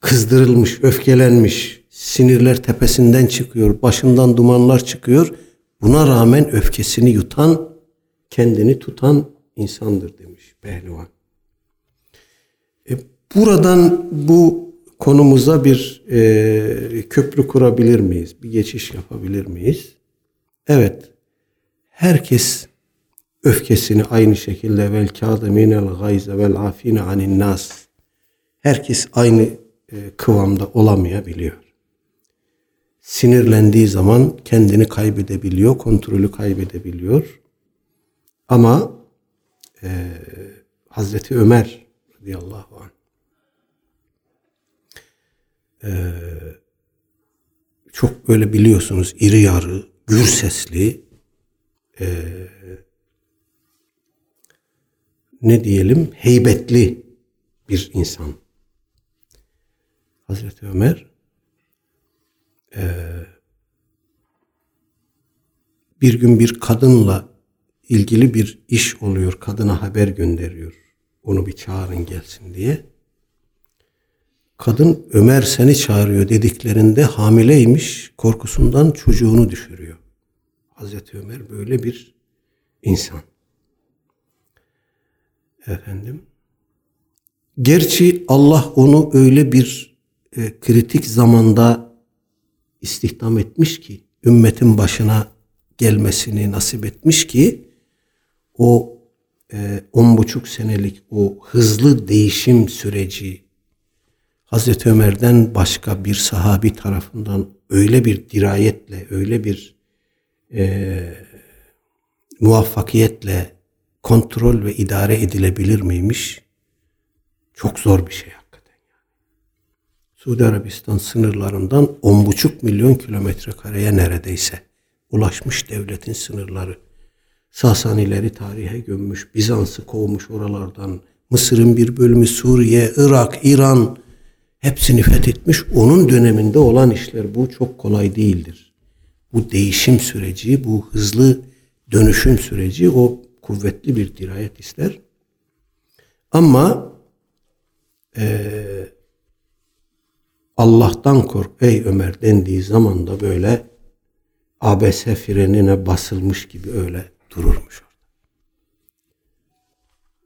kızdırılmış, öfkelenmiş, sinirler tepesinden çıkıyor, başından dumanlar çıkıyor. Buna rağmen öfkesini yutan, kendini tutan insandır demiş pehlivan. E, buradan bu konumuza bir e, köprü kurabilir miyiz? Bir geçiş yapabilir miyiz? Evet. Herkes öfkesini aynı şekilde vel kâzemînel gayze vel afine anin nas herkes aynı e, kıvamda olamayabiliyor. Sinirlendiği zaman kendini kaybedebiliyor, kontrolü kaybedebiliyor. Ama e, Hazreti Ömer radıyallahu anh çok böyle biliyorsunuz iri yarı, gür sesli, e, ne diyelim heybetli bir insan. Hazreti Ömer e, bir gün bir kadınla ilgili bir iş oluyor. Kadına haber gönderiyor. Onu bir çağırın gelsin diye. Kadın Ömer seni çağırıyor dediklerinde hamileymiş. Korkusundan çocuğunu düşürüyor. Hazreti Ömer böyle bir insan. Efendim. Gerçi Allah onu öyle bir e, kritik zamanda istihdam etmiş ki ümmetin başına gelmesini nasip etmiş ki o e, on buçuk senelik o hızlı değişim süreci Hazreti Ömer'den başka bir sahabi tarafından öyle bir dirayetle, öyle bir e, muvaffakiyetle kontrol ve idare edilebilir miymiş? Çok zor bir şey. Suudi Arabistan sınırlarından on buçuk milyon kilometre kareye neredeyse ulaşmış devletin sınırları. Sasanileri tarihe gömmüş, Bizans'ı kovmuş oralardan, Mısır'ın bir bölümü Suriye, Irak, İran hepsini fethetmiş. Onun döneminde olan işler bu çok kolay değildir. Bu değişim süreci, bu hızlı dönüşüm süreci o kuvvetli bir dirayet ister. Ama e, Allah'tan kork ey Ömer dendiği zaman da böyle ABS frenine basılmış gibi öyle dururmuş orada.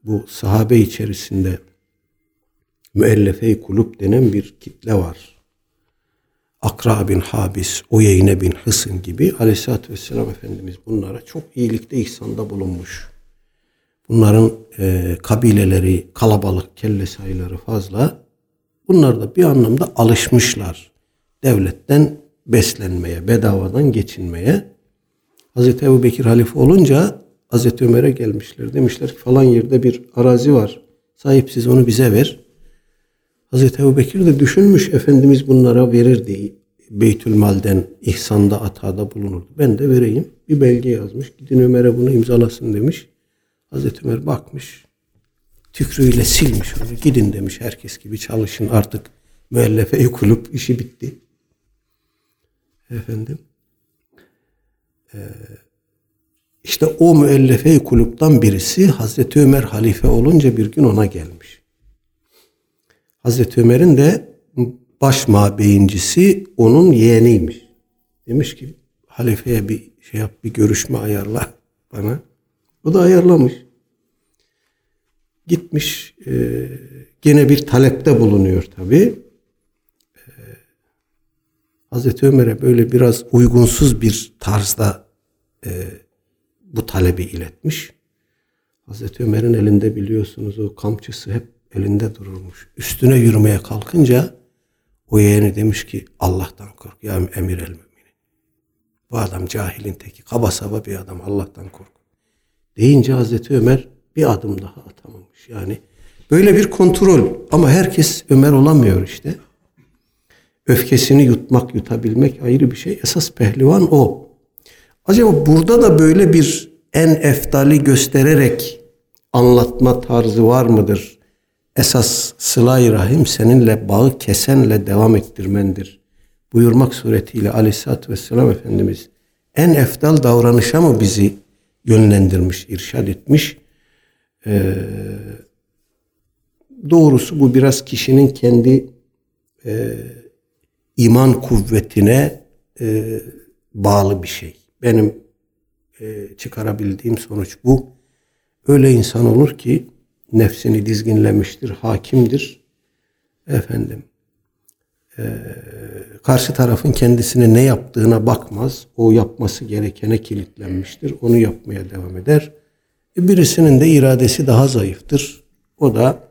Bu sahabe içerisinde müellefe kulüp denen bir kitle var. Akra bin Habis, Uyeyne bin Hısın gibi aleyhissalatü vesselam Efendimiz bunlara çok iyilikte ihsanda bulunmuş. Bunların e, kabileleri kalabalık, kelle sayıları fazla. Bunlar da bir anlamda alışmışlar. Devletten beslenmeye, bedavadan geçinmeye. Hazreti Ebu Bekir halife olunca Hazreti Ömer'e gelmişler. Demişler ki falan yerde bir arazi var. Sahipsiz onu bize ver. Hazreti Ebu Bekir de düşünmüş Efendimiz bunlara verirdi. Beytülmal'den ihsanda atada bulunurdu. Ben de vereyim. Bir belge yazmış. Gidin Ömer'e bunu imzalasın demiş. Hazreti Ömer bakmış. Tükrüğüyle silmiş onu. Gidin demiş herkes gibi çalışın artık müellefe kulüp işi bitti. Efendim. Ee, işte o müellefe kulüpten birisi Hazreti Ömer halife olunca bir gün ona gelmiş. Hazreti Ömer'in de baş mabeyincisi onun yeğeniymiş. Demiş ki halifeye bir şey yap, bir görüşme ayarla bana. O da ayarlamış. Gitmiş e, gene bir talepte bulunuyor tabi. E, Hazreti Ömer'e böyle biraz uygunsuz bir tarzda e, bu talebi iletmiş. Hazreti Ömer'in elinde biliyorsunuz o kamçısı hep elinde dururmuş. Üstüne yürümeye kalkınca o yeğeni demiş ki Allah'tan kork ya emir el müminin. Bu adam cahilin teki. Kaba saba bir adam Allah'tan kork. Deyince Hazreti Ömer bir adım daha atamamış. Yani böyle bir kontrol ama herkes Ömer olamıyor işte. Öfkesini yutmak, yutabilmek ayrı bir şey. Esas pehlivan o. Acaba burada da böyle bir en eftali göstererek anlatma tarzı var mıdır? esas sıla rahim seninle bağı kesenle devam ettirmendir. Buyurmak suretiyle aleyhissalatü vesselam Efendimiz en eftal davranışa mı bizi yönlendirmiş, irşad etmiş? Ee, doğrusu bu biraz kişinin kendi e, iman kuvvetine e, bağlı bir şey. Benim e, çıkarabildiğim sonuç bu. Öyle insan olur ki nefsini dizginlemiştir, hakimdir. Efendim, e, karşı tarafın kendisine ne yaptığına bakmaz. O yapması gerekene kilitlenmiştir. Onu yapmaya devam eder. Birisinin de iradesi daha zayıftır. O da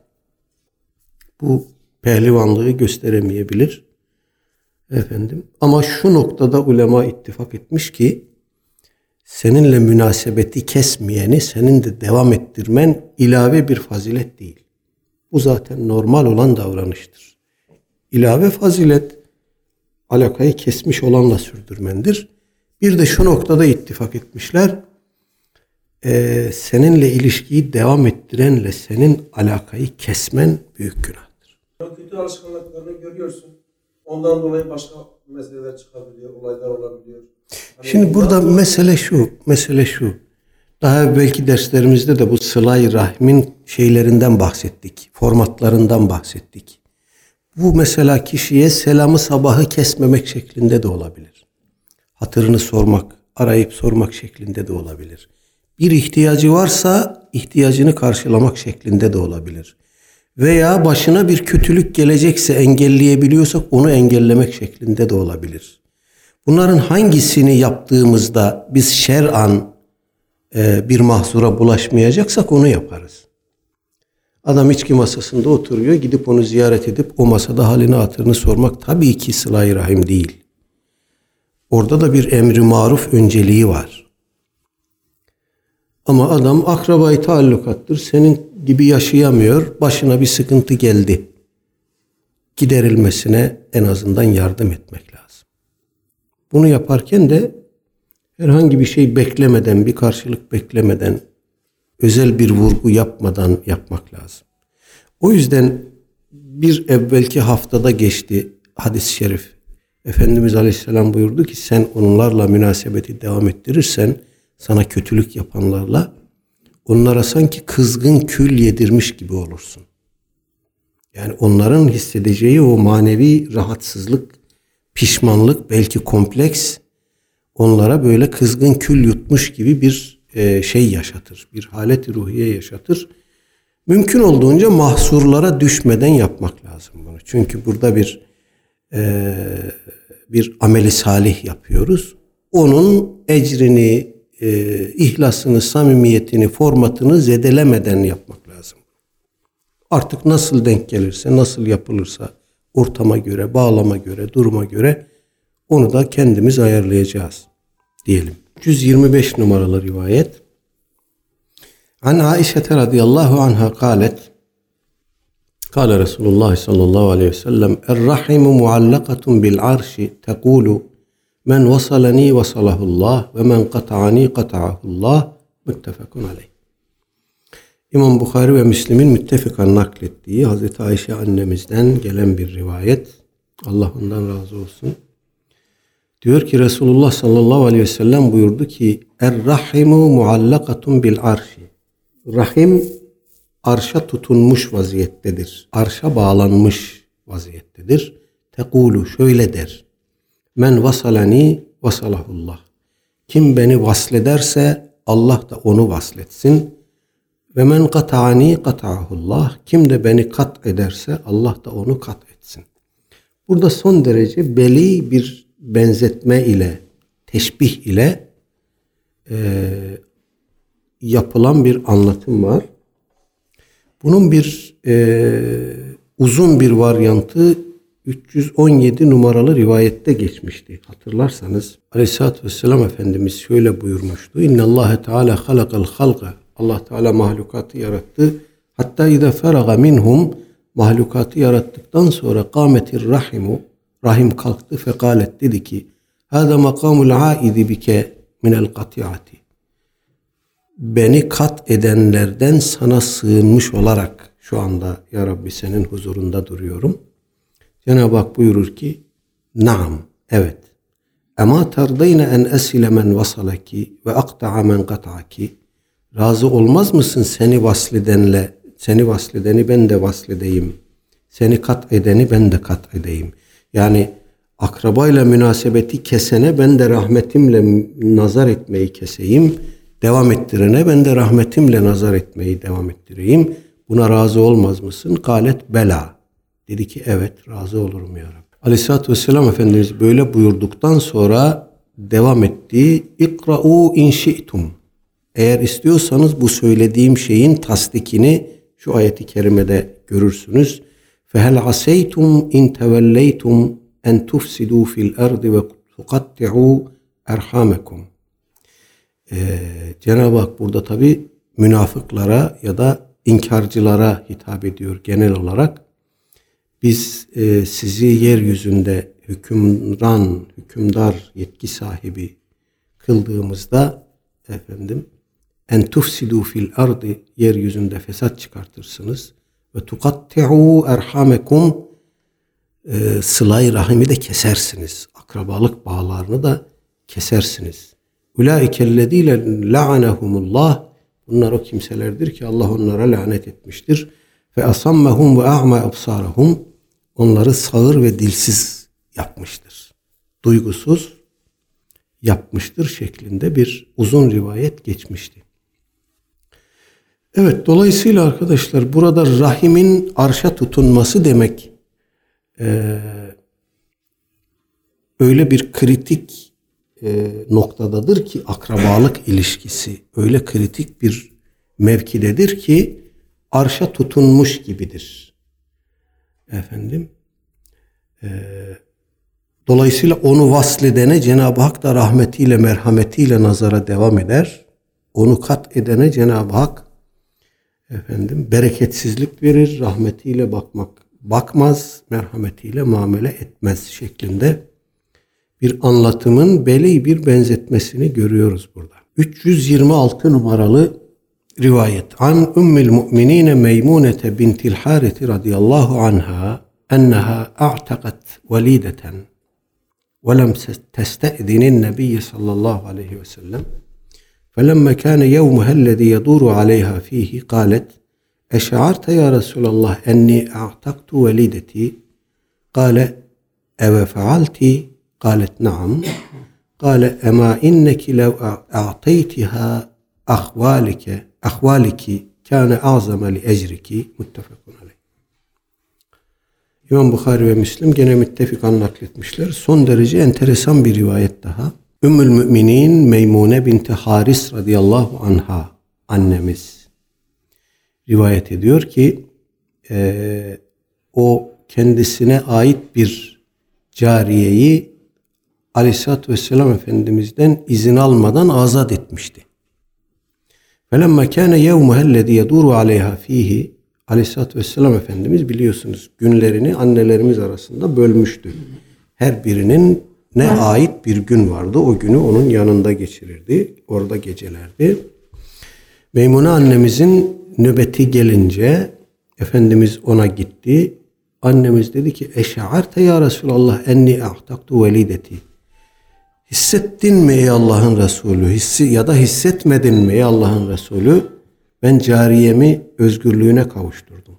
bu pehlivanlığı gösteremeyebilir. Efendim ama şu noktada ulema ittifak etmiş ki seninle münasebeti kesmeyeni senin de devam ettirmen ilave bir fazilet değil. Bu zaten normal olan davranıştır. İlave fazilet alakayı kesmiş olanla sürdürmendir. Bir de şu noktada ittifak etmişler. Ee, seninle ilişkiyi devam ettirenle senin alakayı kesmen büyük günahtır. Kötü alışkanlıklarını görüyorsun. Ondan dolayı başka meseleler çıkabiliyor, olaylar olabiliyor. Hani Şimdi burada bundan- mesele şu, mesele şu. Daha belki derslerimizde de bu sılay rahmin şeylerinden bahsettik, formatlarından bahsettik. Bu mesela kişiye selamı sabahı kesmemek şeklinde de olabilir. Hatırını sormak, arayıp sormak şeklinde de olabilir. Bir ihtiyacı varsa ihtiyacını karşılamak şeklinde de olabilir. Veya başına bir kötülük gelecekse engelleyebiliyorsak onu engellemek şeklinde de olabilir. Bunların hangisini yaptığımızda biz şer'an e, bir mahzura bulaşmayacaksak onu yaparız. Adam içki masasında oturuyor, gidip onu ziyaret edip o masada halini hatırını sormak tabii ki sıla rahim değil. Orada da bir emri maruf önceliği var. Ama adam akrabayı taallukattır, senin gibi yaşayamıyor, başına bir sıkıntı geldi. Giderilmesine en azından yardım etmek lazım. Bunu yaparken de herhangi bir şey beklemeden, bir karşılık beklemeden, özel bir vurgu yapmadan yapmak lazım. O yüzden bir evvelki haftada geçti hadis-i şerif. Efendimiz Aleyhisselam buyurdu ki sen onlarla münasebeti devam ettirirsen sana kötülük yapanlarla onlara sanki kızgın kül yedirmiş gibi olursun. Yani onların hissedeceği o manevi rahatsızlık, pişmanlık, belki kompleks onlara böyle kızgın kül yutmuş gibi bir e, şey yaşatır. Bir halet ruhiye yaşatır. Mümkün olduğunca mahsurlara düşmeden yapmak lazım bunu. Çünkü burada bir e, bir ameli salih yapıyoruz. Onun ecrini, e, ihlasını, samimiyetini, formatını zedelemeden yapmak lazım. Artık nasıl denk gelirse, nasıl yapılırsa ortama göre, bağlama göre, duruma göre onu da kendimiz ayarlayacağız diyelim. 125 numaralı rivayet. An Aişe radıyallahu anha kalet قال رسول الله صلى الله عليه وسلم الرحم معلقة بالعرش تقول Men vasalani vasalahullah ve men kata'ani kata'ahullah müttefekun aleyh. İmam Bukhari ve Müslim'in müttefikan naklettiği Hazreti Ayşe annemizden gelen bir rivayet. Allah ondan razı olsun. Diyor ki Resulullah sallallahu aleyhi ve sellem buyurdu ki Er-rahimu muallakatun bil arşi. Rahim arşa tutunmuş vaziyettedir. Arşa bağlanmış vaziyettedir. Tekulu şöyle der. Men vasalani vasalahullah. Kim beni vaslederse Allah da onu vasletsin. Ve men kata'ani kata'ahullah. Kim de beni kat ederse Allah da onu kat etsin. Burada son derece beli bir benzetme ile, teşbih ile e, yapılan bir anlatım var. Bunun bir e, uzun bir varyantı 317 numaralı rivayette geçmişti. Hatırlarsanız Aleyhisselatü Vesselam Efendimiz şöyle buyurmuştu. İnne Allah Teala halakal halqa. Allah Teala mahlukatı yarattı. Hatta ida feraga minhum mahlukatı yarattıktan sonra kâmetir rahimu rahim kalktı fekalet dedi ki Hâzâ makamul âidi bike minel kati'ati beni kat edenlerden sana sığınmış olarak şu anda ya Rabbi senin huzurunda duruyorum. Cenab-ı Hak buyurur ki Naam, evet. Ama tardayne en esile men vasalaki ve akta'a men kata'aki. Razı olmaz mısın seni vasledenle, seni vasledeni ben de vasledeyim. Seni kat edeni ben de kat edeyim. Yani akrabayla münasebeti kesene ben de rahmetimle nazar etmeyi keseyim. Devam ettirene ben de rahmetimle nazar etmeyi devam ettireyim. Buna razı olmaz mısın? Kalet bela. Dedi ki evet razı olurum ya Rabbi. Aleyhisselatü Vesselam Efendimiz böyle buyurduktan sonra devam etti. İkra'u in şi'tum. Eğer istiyorsanız bu söylediğim şeyin tasdikini şu ayeti kerimede görürsünüz. Fehel aseytum in tevelleytum en tufsidu fil ardı ve tukatti'u erhamekum. Ee, Cenab-ı Hak burada tabi münafıklara ya da inkarcılara hitap ediyor genel olarak. Biz e, sizi yeryüzünde hükümran, hükümdar, yetki sahibi kıldığımızda efendim en tufsidu fil ardı yeryüzünde fesat çıkartırsınız ve tukatti'u erhamekum e, sılay rahimi de kesersiniz. Akrabalık bağlarını da kesersiniz. Ulaikellezine la'anehumullah Bunlar o kimselerdir ki Allah onlara lanet etmiştir. Ve asammahum ve a'ma absarahum onları sağır ve dilsiz yapmıştır. Duygusuz yapmıştır şeklinde bir uzun rivayet geçmişti. Evet dolayısıyla arkadaşlar burada rahimin arşa tutunması demek e, öyle bir kritik e, noktadadır ki akrabalık ilişkisi öyle kritik bir mevkidedir ki arşa tutunmuş gibidir. Efendim e, dolayısıyla onu vasledene Cenab-ı Hak da rahmetiyle merhametiyle nazara devam eder. Onu kat edene Cenab-ı Hak efendim bereketsizlik verir, rahmetiyle bakmak bakmaz, merhametiyle muamele etmez şeklinde bir anlatımın beli bir benzetmesini görüyoruz burada. 326 numaralı رواية عن أم المؤمنين ميمونة بنت الحارث رضي الله عنها أنها أعتقت وليدة ولم تستأذن النبي صلى الله عليه وسلم فلما كان يومها الذي يدور عليها فيه قالت أشعرت يا رسول الله أني أعتقت وليدتي؟ قال أو فعلت قالت نعم. قال أما إنك لو أعطيتها أخوالك ahvaliki kâne azame li ecriki muttefakun aleyh. İmam Bukhari ve Müslim gene müttefikan nakletmişler. Son derece enteresan bir rivayet daha. Ümmül Müminin Meymune binti Haris radıyallahu anha annemiz rivayet ediyor ki e, o kendisine ait bir cariyeyi Aleyhisselatü Vesselam Efendimiz'den izin almadan azat etmişti. Felemma kâne yevmuha ellezî yedûru aleyha fîhi Aleyhisselatü Vesselam Efendimiz biliyorsunuz günlerini annelerimiz arasında bölmüştü. Her birinin ne ait bir gün vardı. O günü onun yanında geçirirdi. Orada gecelerdi. Meymune annemizin nöbeti gelince Efendimiz ona gitti. Annemiz dedi ki eşe'arte ya Resulallah enni ahtaktu velideti. Hissettin mi ey Allah'ın Resulü? Hissi ya da hissetmedin mi ey Allah'ın Resulü? Ben cariyemi özgürlüğüne kavuşturdum.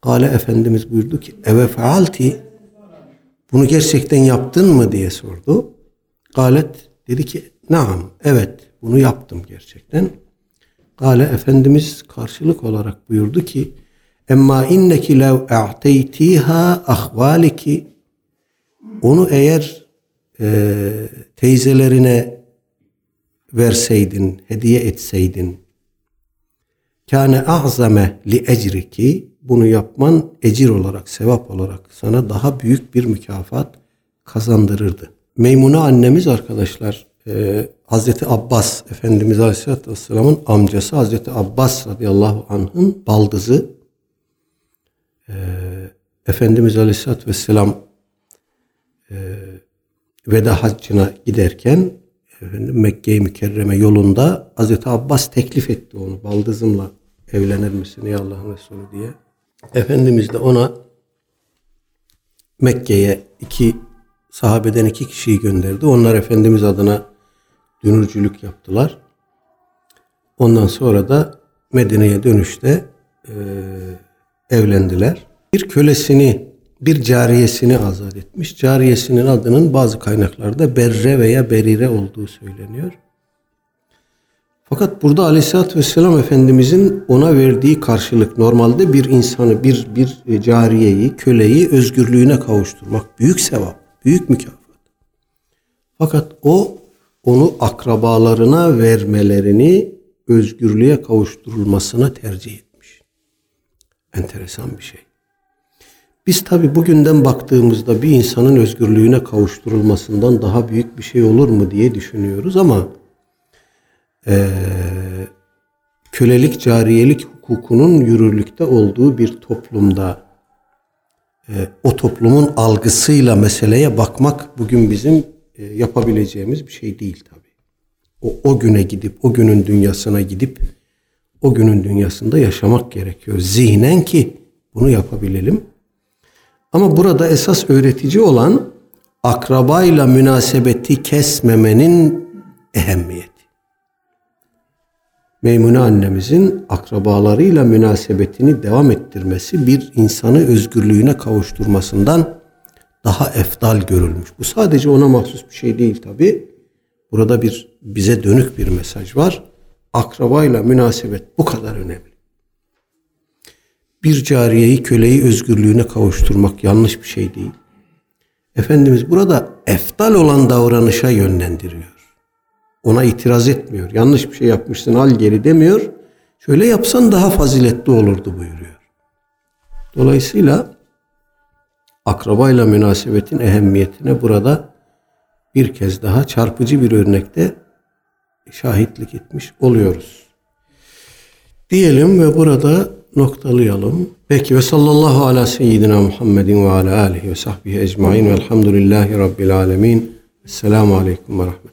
Kale Efendimiz buyurdu ki eve faalti bunu gerçekten yaptın mı diye sordu. Galet dedi ki naam evet bunu yaptım gerçekten. Kale Efendimiz karşılık olarak buyurdu ki emma inneki lev a'teytiha ahvaliki onu eğer e, teyzelerine verseydin, hediye etseydin kâne a'zame li ecriki bunu yapman ecir olarak, sevap olarak sana daha büyük bir mükafat kazandırırdı. Meymune annemiz arkadaşlar e, Hazreti Abbas Efendimiz Aleyhisselatü Vesselam'ın amcası Hazreti Abbas radıyallahu anh'ın baldızı e, Efendimiz Aleyhisselatü Vesselam e, veda haccına giderken efendim, Mekke-i Mükerreme yolunda Hazreti Abbas teklif etti onu. Baldızımla evlenir misin ey Allah'ın Resulü diye. Efendimiz de ona Mekke'ye iki sahabeden iki kişiyi gönderdi. Onlar Efendimiz adına dünürcülük yaptılar. Ondan sonra da Medine'ye dönüşte e, evlendiler. Bir kölesini bir cariyesini azat etmiş. Cariyesinin adının bazı kaynaklarda Berre veya Berire olduğu söyleniyor. Fakat burada Aleyhisselatü Vesselam Efendimizin ona verdiği karşılık normalde bir insanı, bir, bir cariyeyi, köleyi özgürlüğüne kavuşturmak büyük sevap, büyük mükafat. Fakat o onu akrabalarına vermelerini özgürlüğe kavuşturulmasına tercih etmiş. Enteresan bir şey. Biz tabi bugünden baktığımızda bir insanın özgürlüğüne kavuşturulmasından daha büyük bir şey olur mu diye düşünüyoruz ama e, kölelik, cariyelik hukukunun yürürlükte olduğu bir toplumda e, o toplumun algısıyla meseleye bakmak bugün bizim e, yapabileceğimiz bir şey değil tabii. O, o güne gidip, o günün dünyasına gidip, o günün dünyasında yaşamak gerekiyor. Zihnen ki bunu yapabilelim. Ama burada esas öğretici olan akrabayla münasebeti kesmemenin ehemmiyeti. Meymune annemizin akrabalarıyla münasebetini devam ettirmesi bir insanı özgürlüğüne kavuşturmasından daha efdal görülmüş. Bu sadece ona mahsus bir şey değil tabi. Burada bir bize dönük bir mesaj var. Akrabayla münasebet bu kadar önemli. Bir cariyeyi, köleyi özgürlüğüne kavuşturmak yanlış bir şey değil. Efendimiz burada eftal olan davranışa yönlendiriyor. Ona itiraz etmiyor. Yanlış bir şey yapmışsın al geri demiyor. Şöyle yapsan daha faziletli olurdu buyuruyor. Dolayısıyla akrabayla münasebetin ehemmiyetine burada bir kez daha çarpıcı bir örnekte şahitlik etmiş oluyoruz. Diyelim ve burada noktalayalım. Peki ve sallallahu ala seyyidina Muhammedin ve ala alihi ve sahbihi ecmain velhamdülillahi rabbil alemin. Esselamu aleyküm ve rahmetullah.